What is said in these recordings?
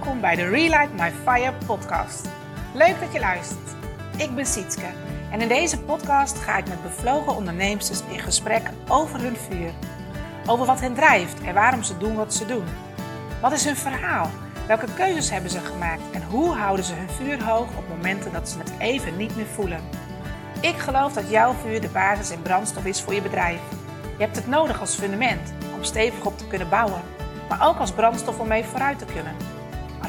Welkom bij de Relight My Fire podcast. Leuk dat je luistert. Ik ben Sietske en in deze podcast ga ik met bevlogen ondernemers in gesprek over hun vuur. Over wat hen drijft en waarom ze doen wat ze doen. Wat is hun verhaal? Welke keuzes hebben ze gemaakt en hoe houden ze hun vuur hoog op momenten dat ze het even niet meer voelen? Ik geloof dat jouw vuur de basis en brandstof is voor je bedrijf. Je hebt het nodig als fundament om stevig op te kunnen bouwen maar ook als brandstof om mee vooruit te kunnen.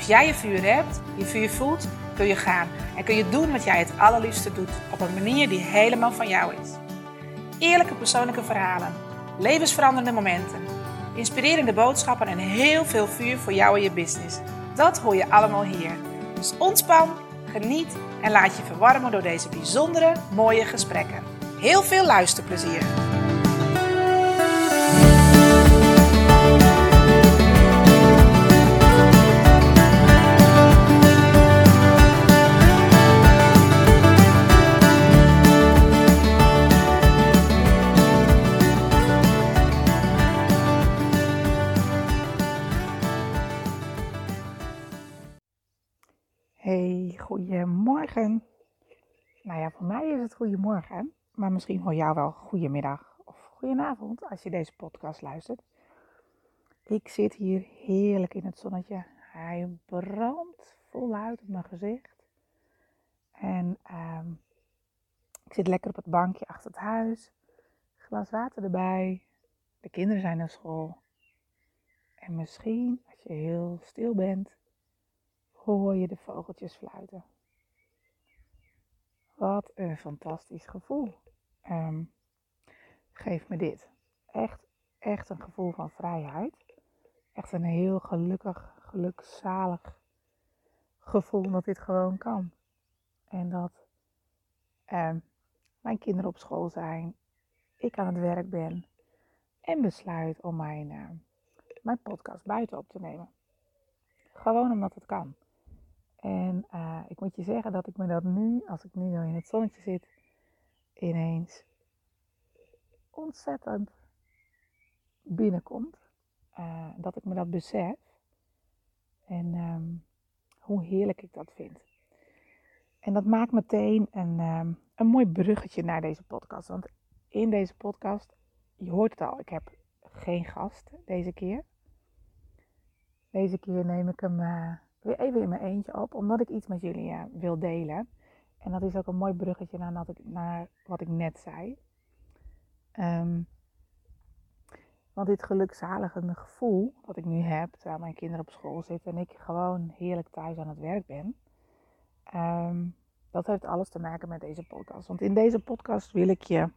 Als jij je vuur hebt, je vuur voelt, kun je gaan en kun je doen wat jij het allerliefste doet op een manier die helemaal van jou is. Eerlijke persoonlijke verhalen, levensveranderende momenten, inspirerende boodschappen en heel veel vuur voor jou en je business. Dat hoor je allemaal hier. Dus ontspan, geniet en laat je verwarmen door deze bijzondere, mooie gesprekken. Heel veel luisterplezier! Goedemorgen. Nou ja, voor mij is het goedemorgen, maar misschien voor jou wel goedemiddag of goedenavond als je deze podcast luistert. Ik zit hier heerlijk in het zonnetje. Hij brandt voluit op mijn gezicht. En ehm, ik zit lekker op het bankje achter het huis. Glas water erbij. De kinderen zijn naar school. En misschien, als je heel stil bent, hoor je de vogeltjes fluiten. Wat een fantastisch gevoel. Um, geef me dit. Echt, echt een gevoel van vrijheid. Echt een heel gelukkig, gelukzalig gevoel dat dit gewoon kan. En dat um, mijn kinderen op school zijn, ik aan het werk ben en besluit om mijn, uh, mijn podcast buiten op te nemen. Gewoon omdat het kan. En uh, ik moet je zeggen dat ik me dat nu, als ik nu zo in het zonnetje zit, ineens ontzettend binnenkomt. Uh, dat ik me dat besef. En um, hoe heerlijk ik dat vind. En dat maakt meteen een, um, een mooi bruggetje naar deze podcast. Want in deze podcast, je hoort het al, ik heb geen gast deze keer. Deze keer neem ik hem uh, weer even in mijn eentje op, omdat ik iets met jullie uh, wil delen. En dat is ook een mooi bruggetje naar, naar, naar wat ik net zei. Um, want dit gelukzalige gevoel wat ik nu heb, terwijl mijn kinderen op school zitten en ik gewoon heerlijk thuis aan het werk ben, um, dat heeft alles te maken met deze podcast. Want in deze podcast wil ik je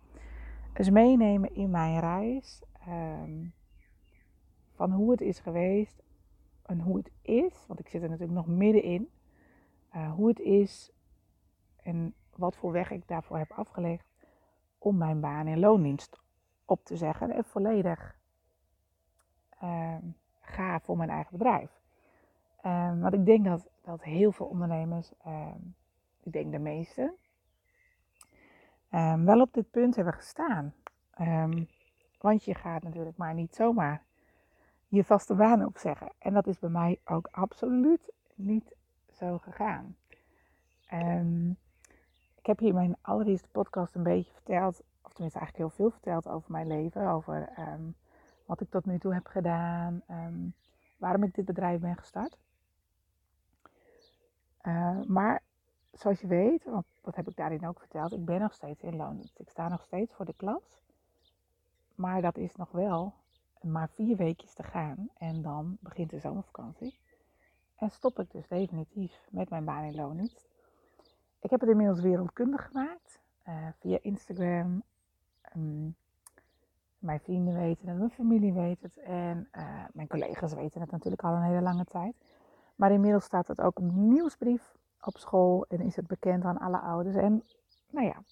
eens meenemen in mijn reis. Um, van hoe het is geweest en hoe het is, want ik zit er natuurlijk nog middenin, uh, hoe het is en wat voor weg ik daarvoor heb afgelegd om mijn baan in loondienst op te zeggen en volledig uh, ga voor mijn eigen bedrijf. Um, want ik denk dat, dat heel veel ondernemers, um, ik denk de meeste, wel op dit punt hebben gestaan. want je gaat natuurlijk maar niet zomaar je vaste baan opzeggen. En dat is bij mij ook absoluut niet zo gegaan. Um, ik heb hier in mijn allereerste podcast een beetje verteld, of tenminste eigenlijk heel veel verteld over mijn leven, over um, wat ik tot nu toe heb gedaan, um, waarom ik dit bedrijf ben gestart. Maar zoals je weet, want dat heb ik daarin ook verteld, ik ben nog steeds in loondienst. Ik sta nog steeds voor de klas. Maar dat is nog wel maar vier weekjes te gaan en dan begint de zomervakantie. En stop ik dus definitief met mijn baan in loondienst. Ik heb het inmiddels wereldkundig gemaakt uh, via Instagram. Um, mijn vrienden weten het, mijn familie weet het en uh, mijn collega's weten het natuurlijk al een hele lange tijd. Maar inmiddels staat het ook een nieuwsbrief op school en is het bekend aan alle ouders. En nou ja,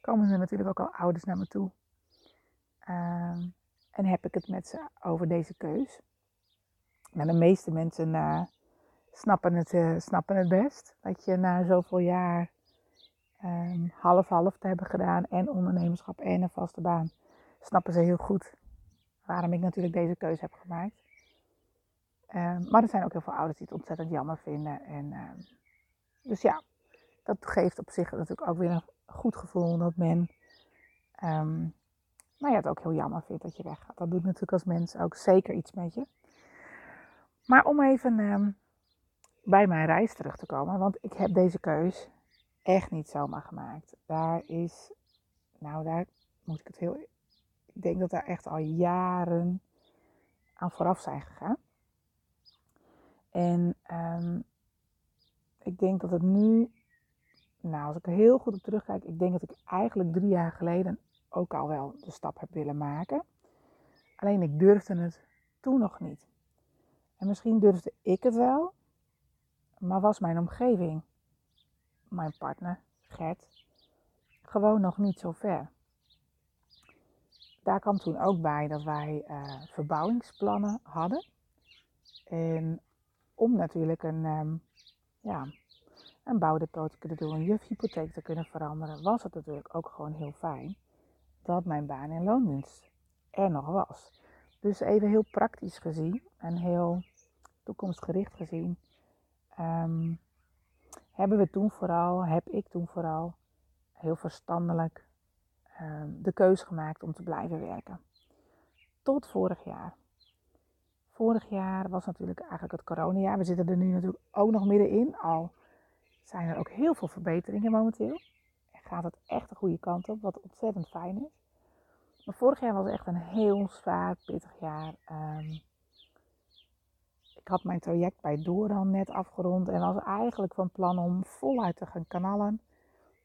komen er natuurlijk ook al ouders naar me toe. Uh, en heb ik het met ze over deze keus. Nou, de meeste mensen uh, snappen, het, uh, snappen het best. Dat je na zoveel jaar half-half um, te hebben gedaan en ondernemerschap en een vaste baan, snappen ze heel goed waarom ik natuurlijk deze keuze heb gemaakt. Ehm, maar er zijn ook heel veel ouders die het ontzettend jammer vinden. En, ehm, dus ja, dat geeft op zich natuurlijk ook weer een goed gevoel dat men nou ja, het ook heel jammer vindt dat je weggaat. Dat doet natuurlijk als mens ook zeker iets met je. Maar om even bij mijn reis terug te komen, want ik heb deze keus echt niet zomaar gemaakt. Daar is, nou daar moet ik het heel, ik denk dat daar echt al jaren aan vooraf zijn gegaan. En um, ik denk dat het nu, nou als ik er heel goed op terugkijk, ik denk dat ik eigenlijk drie jaar geleden ook al wel de stap heb willen maken. Alleen ik durfde het toen nog niet. En misschien durfde ik het wel, maar was mijn omgeving, mijn partner, Gert, gewoon nog niet zo ver. Daar kwam toen ook bij dat wij uh, verbouwingsplannen hadden. En om natuurlijk een, um, ja, een bouwdepot te kunnen doen, een jufhypotheek te kunnen veranderen, was het natuurlijk ook gewoon heel fijn dat mijn baan in loondienst er nog was. Dus even heel praktisch gezien en heel toekomstgericht gezien, um, hebben we toen vooral, heb ik toen vooral heel verstandelijk um, de keuze gemaakt om te blijven werken. Tot vorig jaar. Vorig jaar was natuurlijk eigenlijk het coronajaar. We zitten er nu natuurlijk ook nog middenin. Al zijn er ook heel veel verbeteringen momenteel. Gaat het echt de goede kant op, wat ontzettend fijn is. Maar vorig jaar was echt een heel zwaar, pittig jaar. Um, ik had mijn traject bij Doordan net afgerond en was eigenlijk van plan om voluit te gaan kanalen.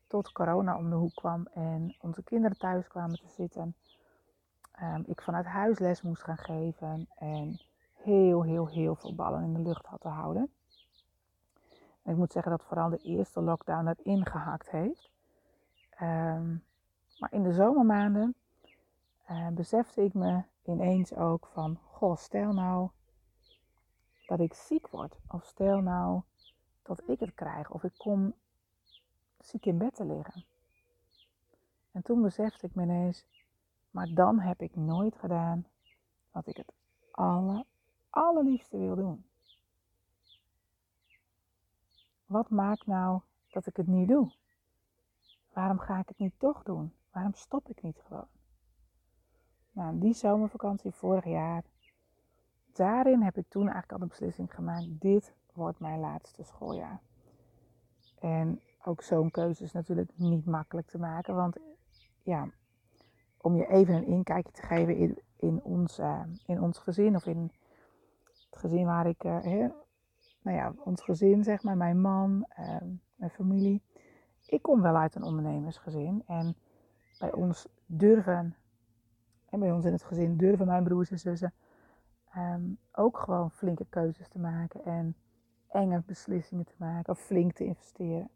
Tot corona om de hoek kwam en onze kinderen thuis kwamen te zitten. Um, ik vanuit huis les moest gaan geven en heel, heel, heel veel ballen in de lucht had te houden. En ik moet zeggen dat vooral de eerste lockdown dat ingehakt heeft. Um, maar in de zomermaanden uh, besefte ik me ineens ook van, goh, stel nou dat ik ziek word. Of stel nou dat ik het krijg. Of ik kom ziek in bed te liggen. En toen besefte ik me ineens, maar dan heb ik nooit gedaan wat ik het aller, allerliefste wil doen. Wat maakt nou dat ik het niet doe? Waarom ga ik het niet toch doen? Waarom stop ik niet gewoon? Nou, die zomervakantie vorig jaar, daarin heb ik toen eigenlijk al de beslissing gemaakt: dit wordt mijn laatste schooljaar. En ook zo'n keuze is natuurlijk niet makkelijk te maken, want ja, om je even een inkijkje te geven in, in, ons, uh, in ons gezin of in het gezin waar ik, uh, nou ja, ons gezin zeg maar, mijn man, uh, mijn familie. Ik kom wel uit een ondernemersgezin en bij ons durven, en bij ons in het gezin durven mijn broers en zussen um, ook gewoon flinke keuzes te maken en enge beslissingen te maken of flink te investeren.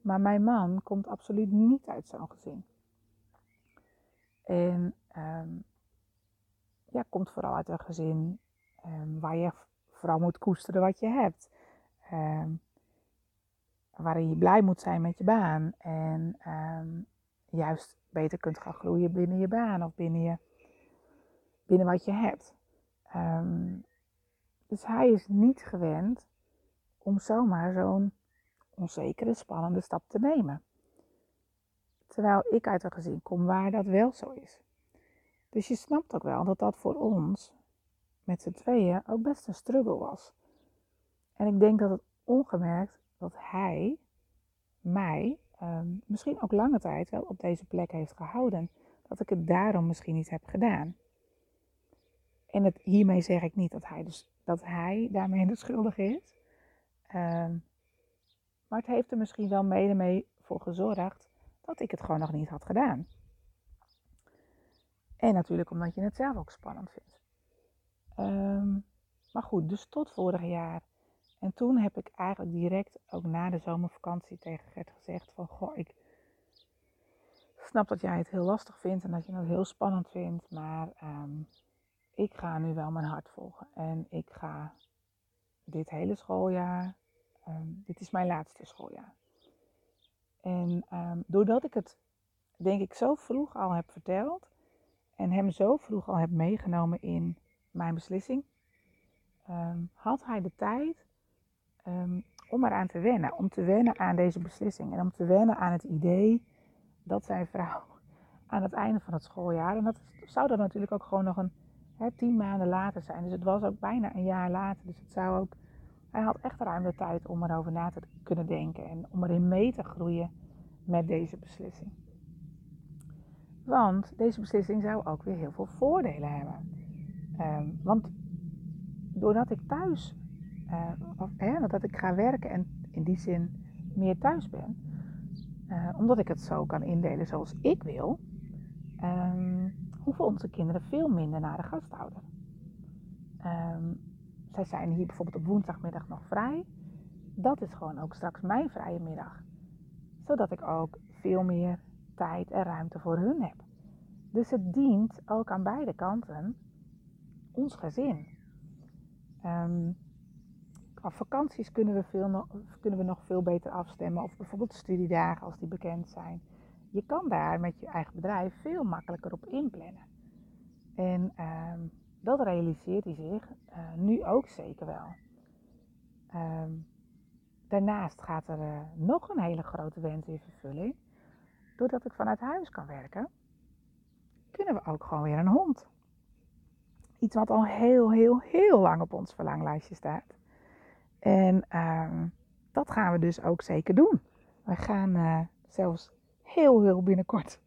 Maar mijn man komt absoluut niet uit zo'n gezin. En um, ja, komt vooral uit een gezin um, waar je vooral moet koesteren wat je hebt. Um, waarin je blij moet zijn met je baan. En juist beter kunt gaan groeien binnen je baan of binnen, je, binnen wat je hebt. dus hij is niet gewend om zomaar zo'n onzekere, spannende stap te nemen. Terwijl ik uit een gezin kom waar dat wel zo is. Dus je snapt ook wel dat dat voor ons met z'n tweeën ook best een struggle was. En ik denk dat het ongemerkt dat hij mij ehm, misschien ook lange tijd wel op deze plek heeft gehouden. Dat ik het daarom misschien niet heb gedaan. En het, hiermee zeg ik niet dat hij, dus, dat hij daarmee de schuldige is. Um, maar het heeft er misschien wel mede mee voor gezorgd dat ik het gewoon nog niet had gedaan. En natuurlijk omdat je het zelf ook spannend vindt. Um, maar goed, dus tot vorig jaar. En toen heb ik eigenlijk direct ook na de zomervakantie tegen Gert gezegd van... Goh, ik snap dat jij het heel lastig vindt en dat je het heel spannend vindt. Maar um, ik ga nu wel mijn hart volgen. En ik ga dit hele schooljaar um, dit is mijn laatste schooljaar. En um, doordat ik het, denk ik, zo vroeg al heb verteld en hem zo vroeg al heb meegenomen in mijn beslissing, ehm, had hij de tijd ehm, om eraan te wennen. Om te wennen aan deze beslissing. En om te wennen aan het idee dat zijn vrouw aan het einde van het schooljaar. En dat zou dan natuurlijk ook gewoon nog een hè, tien maanden later zijn. Dus het was ook bijna een jaar later. Dus het zou ook. Hij had echt ruim de tijd om erover na te kunnen denken en om erin mee te groeien met deze beslissing. Want deze beslissing zou ook weer heel veel voordelen hebben. Ehm, want doordat ik thuis, uh, of, doordat ik ga werken en in die zin meer thuis ben, uh, omdat ik het zo kan indelen zoals ik wil, um, hoeven onze kinderen veel minder naar de gasthouder. Um, zij zijn hier bijvoorbeeld op woensdagmiddag nog vrij. Dat is gewoon ook straks mijn vrije middag. Zodat ik ook veel meer tijd en ruimte voor hun heb. Dus het dient ook aan beide kanten ons gezin. Um, qua vakanties kunnen we, veel kunnen we nog veel beter afstemmen. Of bijvoorbeeld studiedagen als die bekend zijn. Je kan daar met je eigen bedrijf veel makkelijker op inplannen. En um, dat realiseert hij zich uh, nu ook zeker wel. Um, daarnaast gaat er uh, nog een hele grote wens in vervulling. Doordat ik vanuit huis kan werken, kunnen we ook gewoon weer een hond. Iets wat al heel, heel, heel lang op ons verlanglijstje staat. En um, dat gaan we dus ook zeker doen. We gaan uh, zelfs heel, heel binnenkort,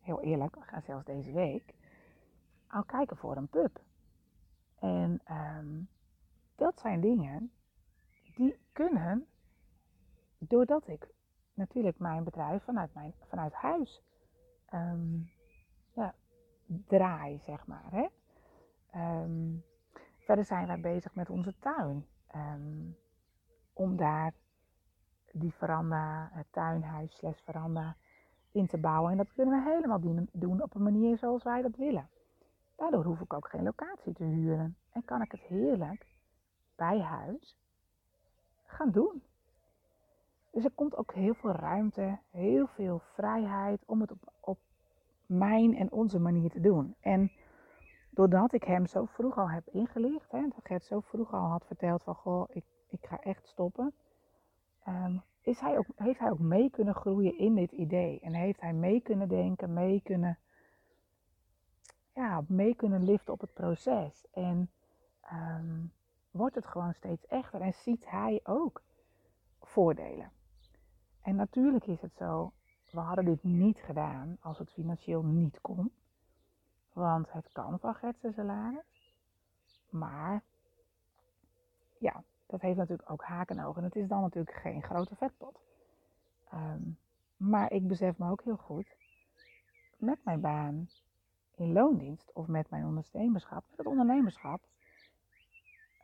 heel eerlijk, we gaan zelfs deze week al kijken voor een pup. En um, dat zijn dingen die kunnen, doordat ik natuurlijk mijn bedrijf vanuit, mijn, vanuit huis um, ja, draai, zeg maar. Hè? Verder zijn wij bezig met onze tuin. Om daar die veranda, het tuinhuis slash veranda in te bouwen. En dat kunnen we helemaal doen op een manier zoals wij dat willen. Daardoor hoef ik ook geen locatie te huren en kan ik het heerlijk bij huis gaan doen. Dus er komt ook heel veel ruimte, heel veel vrijheid om het op, op mijn en onze manier te doen. En doordat ik hem zo vroeg al heb ingelicht, hè, dat Gert zo vroeg al had verteld van goh, ik, ik ga echt stoppen, um, is hij ook, heeft hij ook mee kunnen groeien in dit idee. En heeft hij mee kunnen denken, mee kunnen ja, mee kunnen liften op het proces. En um, wordt het gewoon steeds echter en ziet hij ook voordelen. En natuurlijk is het zo, we hadden dit niet gedaan als het financieel niet kon. Want het kan van Gertse salaris. Maar ja, dat heeft natuurlijk ook haken en ogen. En het is dan natuurlijk geen grote vetpot. Um, maar ik besef me ook heel goed, met mijn baan in loondienst of met mijn ondernemerschap, met het ondernemerschap,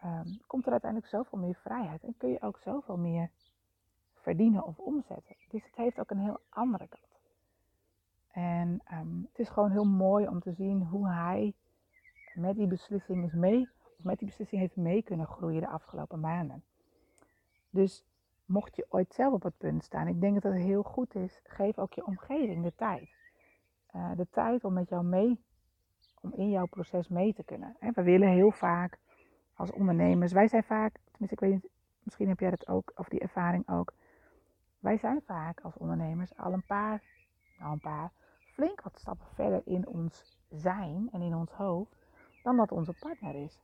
um, komt er uiteindelijk zoveel meer vrijheid en kun je ook zoveel meer verdienen of omzetten. Dus het heeft ook een heel andere kant. En um, het is gewoon heel mooi om te zien hoe hij met die beslissing is mee, met die beslissing heeft mee kunnen groeien de afgelopen maanden. Dus mocht je ooit zelf op het punt staan, ik denk dat het heel goed is, geef ook je omgeving de tijd. Uh, de tijd om met jou mee, om in jouw proces mee te kunnen. En we willen heel vaak als ondernemers, wij zijn vaak, tenminste ik weet niet, misschien heb jij dat ook, of die ervaring ook. Wij zijn vaak als ondernemers al een paar, nou een paar, flink wat stappen verder in ons zijn en in ons hoofd dan dat onze partner is.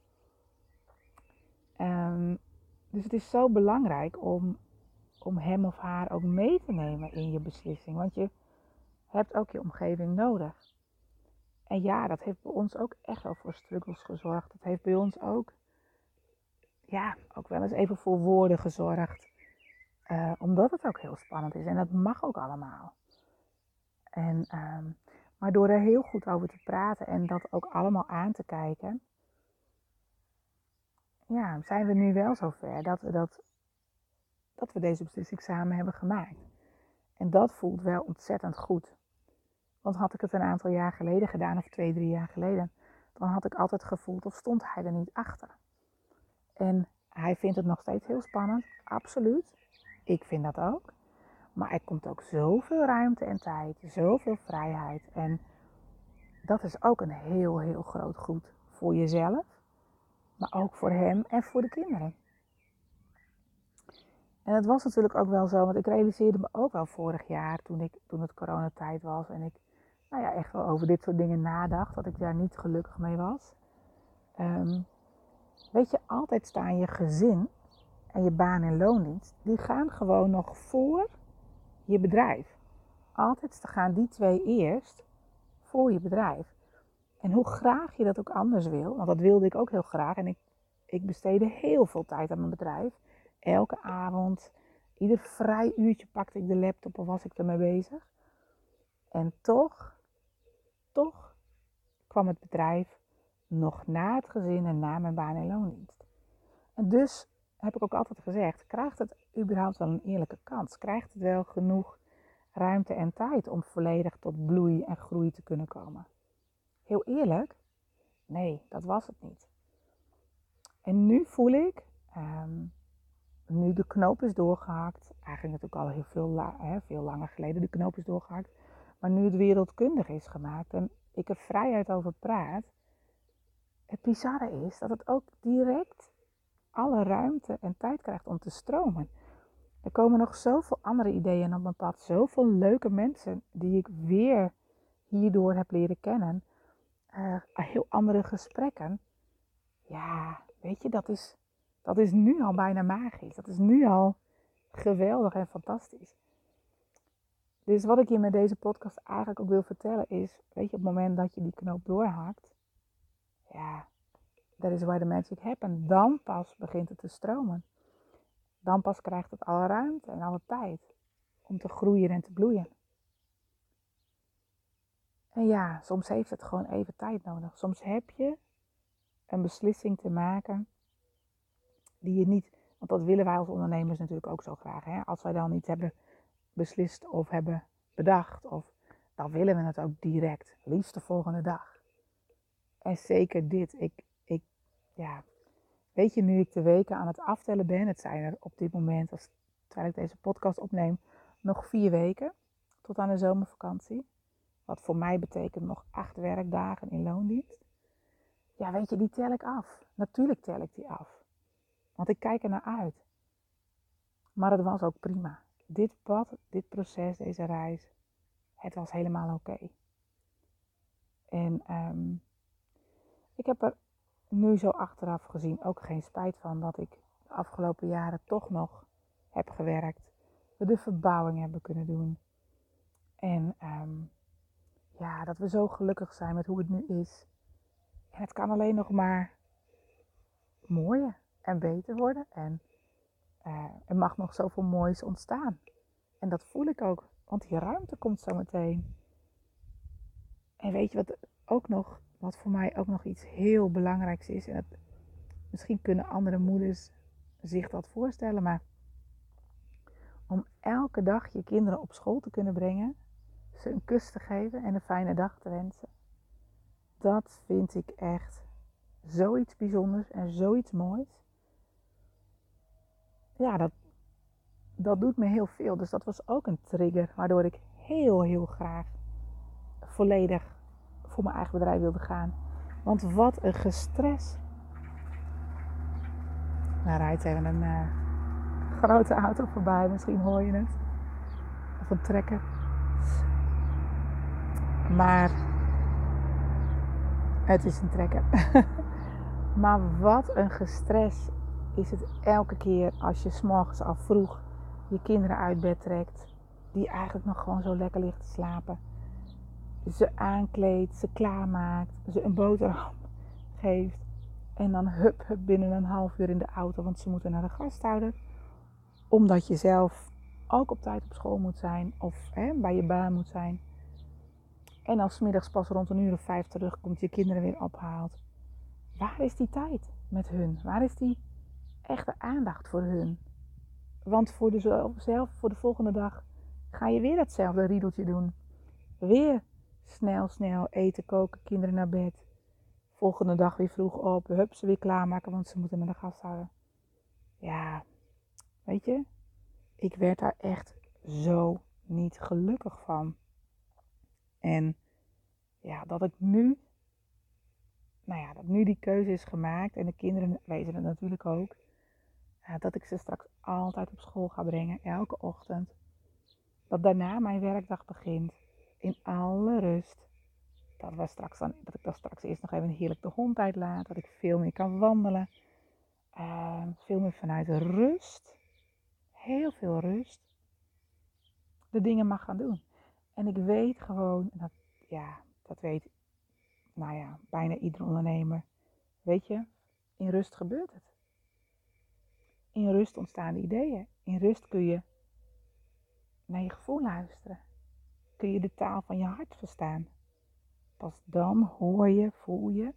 Um, dus het is zo belangrijk om, om hem of haar ook mee te nemen in je beslissing. Want je hebt ook je omgeving nodig. En ja, dat heeft bij ons ook echt wel voor struggles gezorgd. Dat heeft bij ons ook, ja, ook wel eens even voor woorden gezorgd. Uh, omdat het ook heel spannend is. En dat mag ook allemaal. En, um, maar door er heel goed over te praten en dat ook allemaal aan te kijken, ja, zijn we nu wel zover dat dat, dat we deze beslissing samen hebben gemaakt. En dat voelt wel ontzettend goed. Want had ik het een aantal jaar geleden gedaan, of twee, drie jaar geleden, dan had ik altijd gevoeld of stond hij er niet achter. En hij vindt het nog steeds heel spannend, absoluut. Ik vind dat ook. Maar er komt ook zoveel ruimte en tijd, zoveel vrijheid. En dat is ook een heel, heel groot goed voor jezelf. Maar ook voor hem en voor de kinderen. En het was natuurlijk ook wel zo, want ik realiseerde me ook wel vorig jaar toen, ik, toen het coronatijd was en ik nou ja, echt wel over dit soort dingen nadacht, dat ik daar niet gelukkig mee was. Um, weet je, altijd staan je gezin en je baan en loondienst, die gaan gewoon nog voor je bedrijf. Altijd gaan die twee eerst voor je bedrijf. En hoe graag je dat ook anders wil, want dat wilde ik ook heel graag. En ik, ik besteedde heel veel tijd aan mijn bedrijf. Elke avond, ieder vrij uurtje pakte ik de laptop of was ik ermee bezig. En toch, toch kwam het bedrijf nog na het gezin en na mijn baan en loondienst. En dus heb ik ook altijd gezegd, krijgt het überhaupt wel een eerlijke kans? Krijgt het wel genoeg ruimte en tijd om volledig tot bloei en groei te kunnen komen? Heel eerlijk, nee, dat was het niet. En nu voel ik, ehm, nu de knoop is doorgehakt, eigenlijk natuurlijk al heel veel, veel langer geleden de knoop is doorgehakt, maar nu het wereldkundig is gemaakt en ik er vrijheid over praat, het bizarre is dat het ook direct alle ruimte en tijd krijgt om te stromen. Er komen nog zoveel andere ideeën op mijn pad, zoveel leuke mensen die ik weer hierdoor heb leren kennen, uh, heel andere gesprekken. Ja, weet je, dat is, dat is nu al bijna magisch. Dat is nu al geweldig en fantastisch. Dus wat ik je met deze podcast eigenlijk ook wil vertellen is, weet je, op het moment dat je die knoop doorhaakt, ja, that is why the magic happens. Dan pas begint het te stromen. Dan pas krijgt het alle ruimte en alle tijd om te groeien en te bloeien. En ja, soms heeft het gewoon even tijd nodig. Soms heb je een beslissing te maken die je niet, want dat willen wij als ondernemers natuurlijk ook zo graag. Hè? Als wij dan niet hebben beslist of hebben bedacht, of, dan willen we het ook direct, liefst de volgende dag. En zeker dit, ik, ik, ja, weet je, nu ik de weken aan het aftellen ben, het zijn er op dit moment, als, terwijl ik deze podcast opneem, nog vier weken tot aan de zomervakantie. Wat voor mij betekent nog acht werkdagen in loondienst. Ja, weet je, die tel ik af. Natuurlijk tel ik die af. Want ik kijk er naar uit. Maar het was ook prima. Dit pad, dit proces, deze reis, het was helemaal oké. En um, ik heb er nu zo achteraf gezien ook geen spijt van dat ik de afgelopen jaren toch nog heb gewerkt. We de verbouwing hebben kunnen doen. En um, ja, dat we zo gelukkig zijn met hoe het nu is. En het kan alleen nog maar mooier en beter worden. En uh, er mag nog zoveel moois ontstaan. En dat voel ik ook, want die ruimte komt zo meteen. En weet je wat ook nog, wat voor mij ook nog iets heel belangrijks is. En misschien kunnen andere moeders zich dat voorstellen, maar om elke dag je kinderen op school te kunnen brengen ze een kus te geven en een fijne dag te wensen. Dat vind ik echt zoiets bijzonders en zoiets moois. Ja, dat, dat doet me heel veel. Dus dat was ook een trigger waardoor ik heel, heel graag volledig voor mijn eigen bedrijf wilde gaan. Want wat een gestres. Nou rijdt even een uh, grote auto voorbij, misschien hoor je het. Of een trekker. Maar het is een trekker. maar wat een gestres is het elke keer als je s'morgens al vroeg je kinderen uit bed trekt. Die eigenlijk nog gewoon zo lekker ligt te slapen. Ze aankleedt, ze klaarmaakt, ze een boterham geeft. En dan hup, hup binnen een half uur in de auto, want ze moeten naar de gasthouder. Omdat je zelf ook op tijd op school moet zijn of hè, bij je baan moet zijn. En als middags pas rond een uur of vijf terugkomt, je kinderen weer ophaalt. Waar is die tijd met hun? Waar is die echte aandacht voor hun? Want voor, de, zelf, voor de volgende dag ga je weer datzelfde riedeltje doen. Weer snel, snel eten, koken, kinderen naar bed. Volgende dag weer vroeg op, hup, ze weer klaarmaken, want ze moeten naar de gasthouder. Ja, weet je, ik werd daar echt zo niet gelukkig van. En ja, dat ik nu, nou ja, dat nu die keuze is gemaakt en de kinderen weten het natuurlijk ook. dat ik ze straks altijd op school ga brengen, elke ochtend. Dat daarna mijn werkdag begint in alle rust. Dat, we straks dan, dat ik dan straks eerst nog even heerlijk de hond uitlaat. Dat ik veel meer kan wandelen. Uh, veel meer vanuit rust. Heel veel rust. De dingen mag gaan doen. En ik weet gewoon, dat, ja, dat weet nou ja, bijna ieder ondernemer. Weet je, in rust gebeurt het. In rust ontstaan de ideeën. In rust kun je naar je gevoel luisteren. Kun je de taal van je hart verstaan. Pas dan hoor je, voel je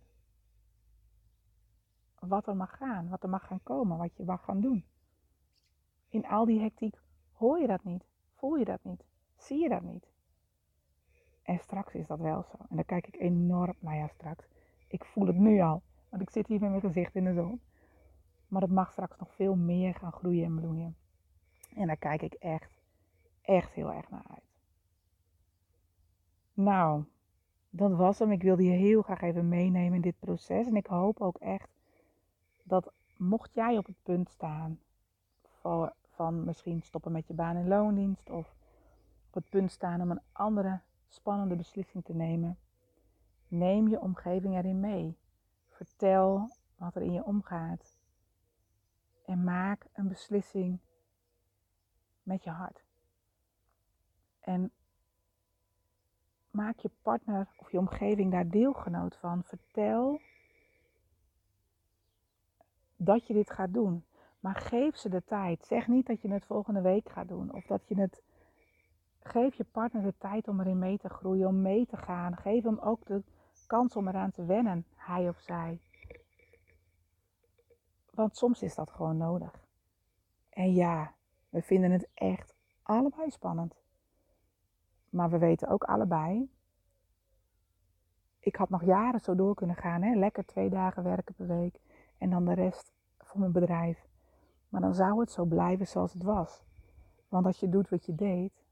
wat er mag gaan, wat er mag gaan komen, wat je mag gaan doen. In al die hectiek hoor je dat niet, voel je dat niet, zie je dat niet. En straks is dat wel zo. En dan kijk ik enorm, nou ja, straks. Ik voel het nu al, want ik zit hier met mijn gezicht in de zon. Maar het mag straks nog veel meer gaan groeien en bloeien. En daar kijk ik echt, echt heel erg naar uit. Nou, dat was hem. Ik wilde je heel graag even meenemen in dit proces. En ik hoop ook echt dat mocht jij op het punt staan van misschien stoppen met je baan in loondienst of op het punt staan om een andere spannende beslissing te nemen, neem je omgeving erin mee. Vertel wat er in je omgaat en maak een beslissing met je hart. En maak je partner of je omgeving daar deelgenoot van. Vertel dat je dit gaat doen. Maar geef ze de tijd. Zeg niet dat je het volgende week gaat doen. Of dat je het. Geef je partner de tijd om erin mee te groeien, om mee te gaan. Geef hem ook de kans om eraan te wennen, hij of zij. Want soms is dat gewoon nodig. En ja, we vinden het echt allebei spannend. Maar we weten ook allebei. Ik had nog jaren zo door kunnen gaan. Hè? Lekker twee dagen werken per week. En dan de rest voor mijn bedrijf. Maar dan zou het zo blijven zoals het was. Want als je doet wat je deed,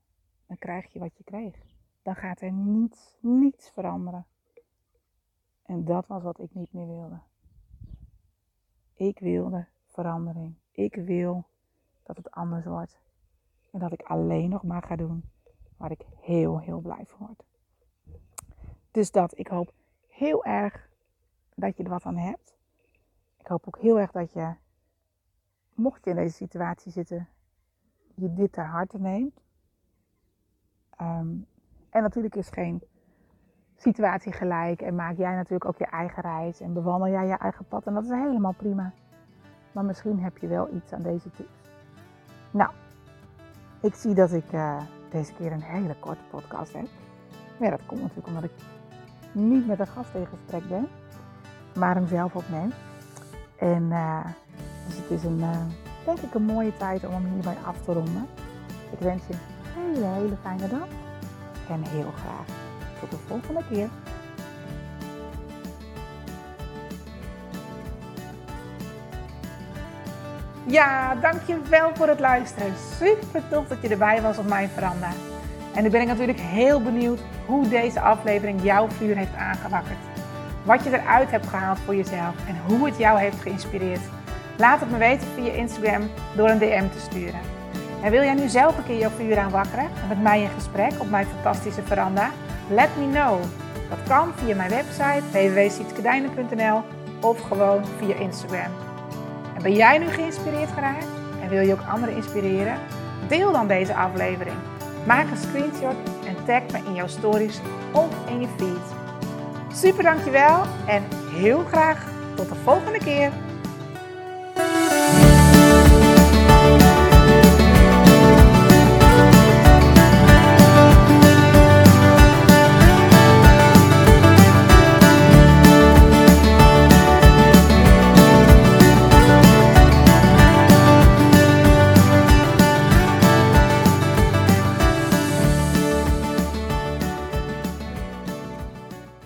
dan krijg je wat je kreeg. Dan gaat er niets, niets veranderen. En dat was wat ik niet meer wilde. Ik wilde verandering. Ik wil dat het anders wordt. En dat ik alleen nog maar ga doen waar ik heel, heel blij van word. Dus dat, ik hoop heel erg dat je er wat aan hebt. Ik hoop ook heel erg dat je, mocht je in deze situatie zitten, je dit ter harte neemt. Ehm, en natuurlijk is geen situatie gelijk en maak jij natuurlijk ook je eigen reis en bewandel jij je eigen pad en dat is helemaal prima. Maar misschien heb je wel iets aan deze tips. Nou, ik zie dat ik uh, deze keer een hele korte podcast. Maar ja, dat komt natuurlijk omdat ik niet met een gast in gesprek ben, maar hem zelf opneem. En uh, dus het is een, uh, denk ik een mooie tijd om hem hierbij af te ronden. Ik wens je een hele, hele fijne dag. En heel graag tot de volgende keer. Ja, dankjewel voor het luisteren. Super tof dat je erbij was op mijn veranda. En nu ben ik natuurlijk heel benieuwd hoe deze aflevering jouw vuur heeft aangewakkerd. Wat je eruit hebt gehaald voor jezelf en hoe het jou heeft geïnspireerd. Laat het me weten via Instagram door een DM te sturen. En wil jij nu zelf een keer jouw vuur aanwakkeren en met mij in gesprek op mijn fantastische veranda? Let me know. Dat kan via mijn website www.sietskedijnen.nl of gewoon via Instagram. En ben jij nu geïnspireerd geraakt en wil je ook anderen inspireren? Deel dan deze aflevering. Maak een screenshot en tag me in jouw stories of in je feed. Super dankjewel en heel graag tot de volgende keer.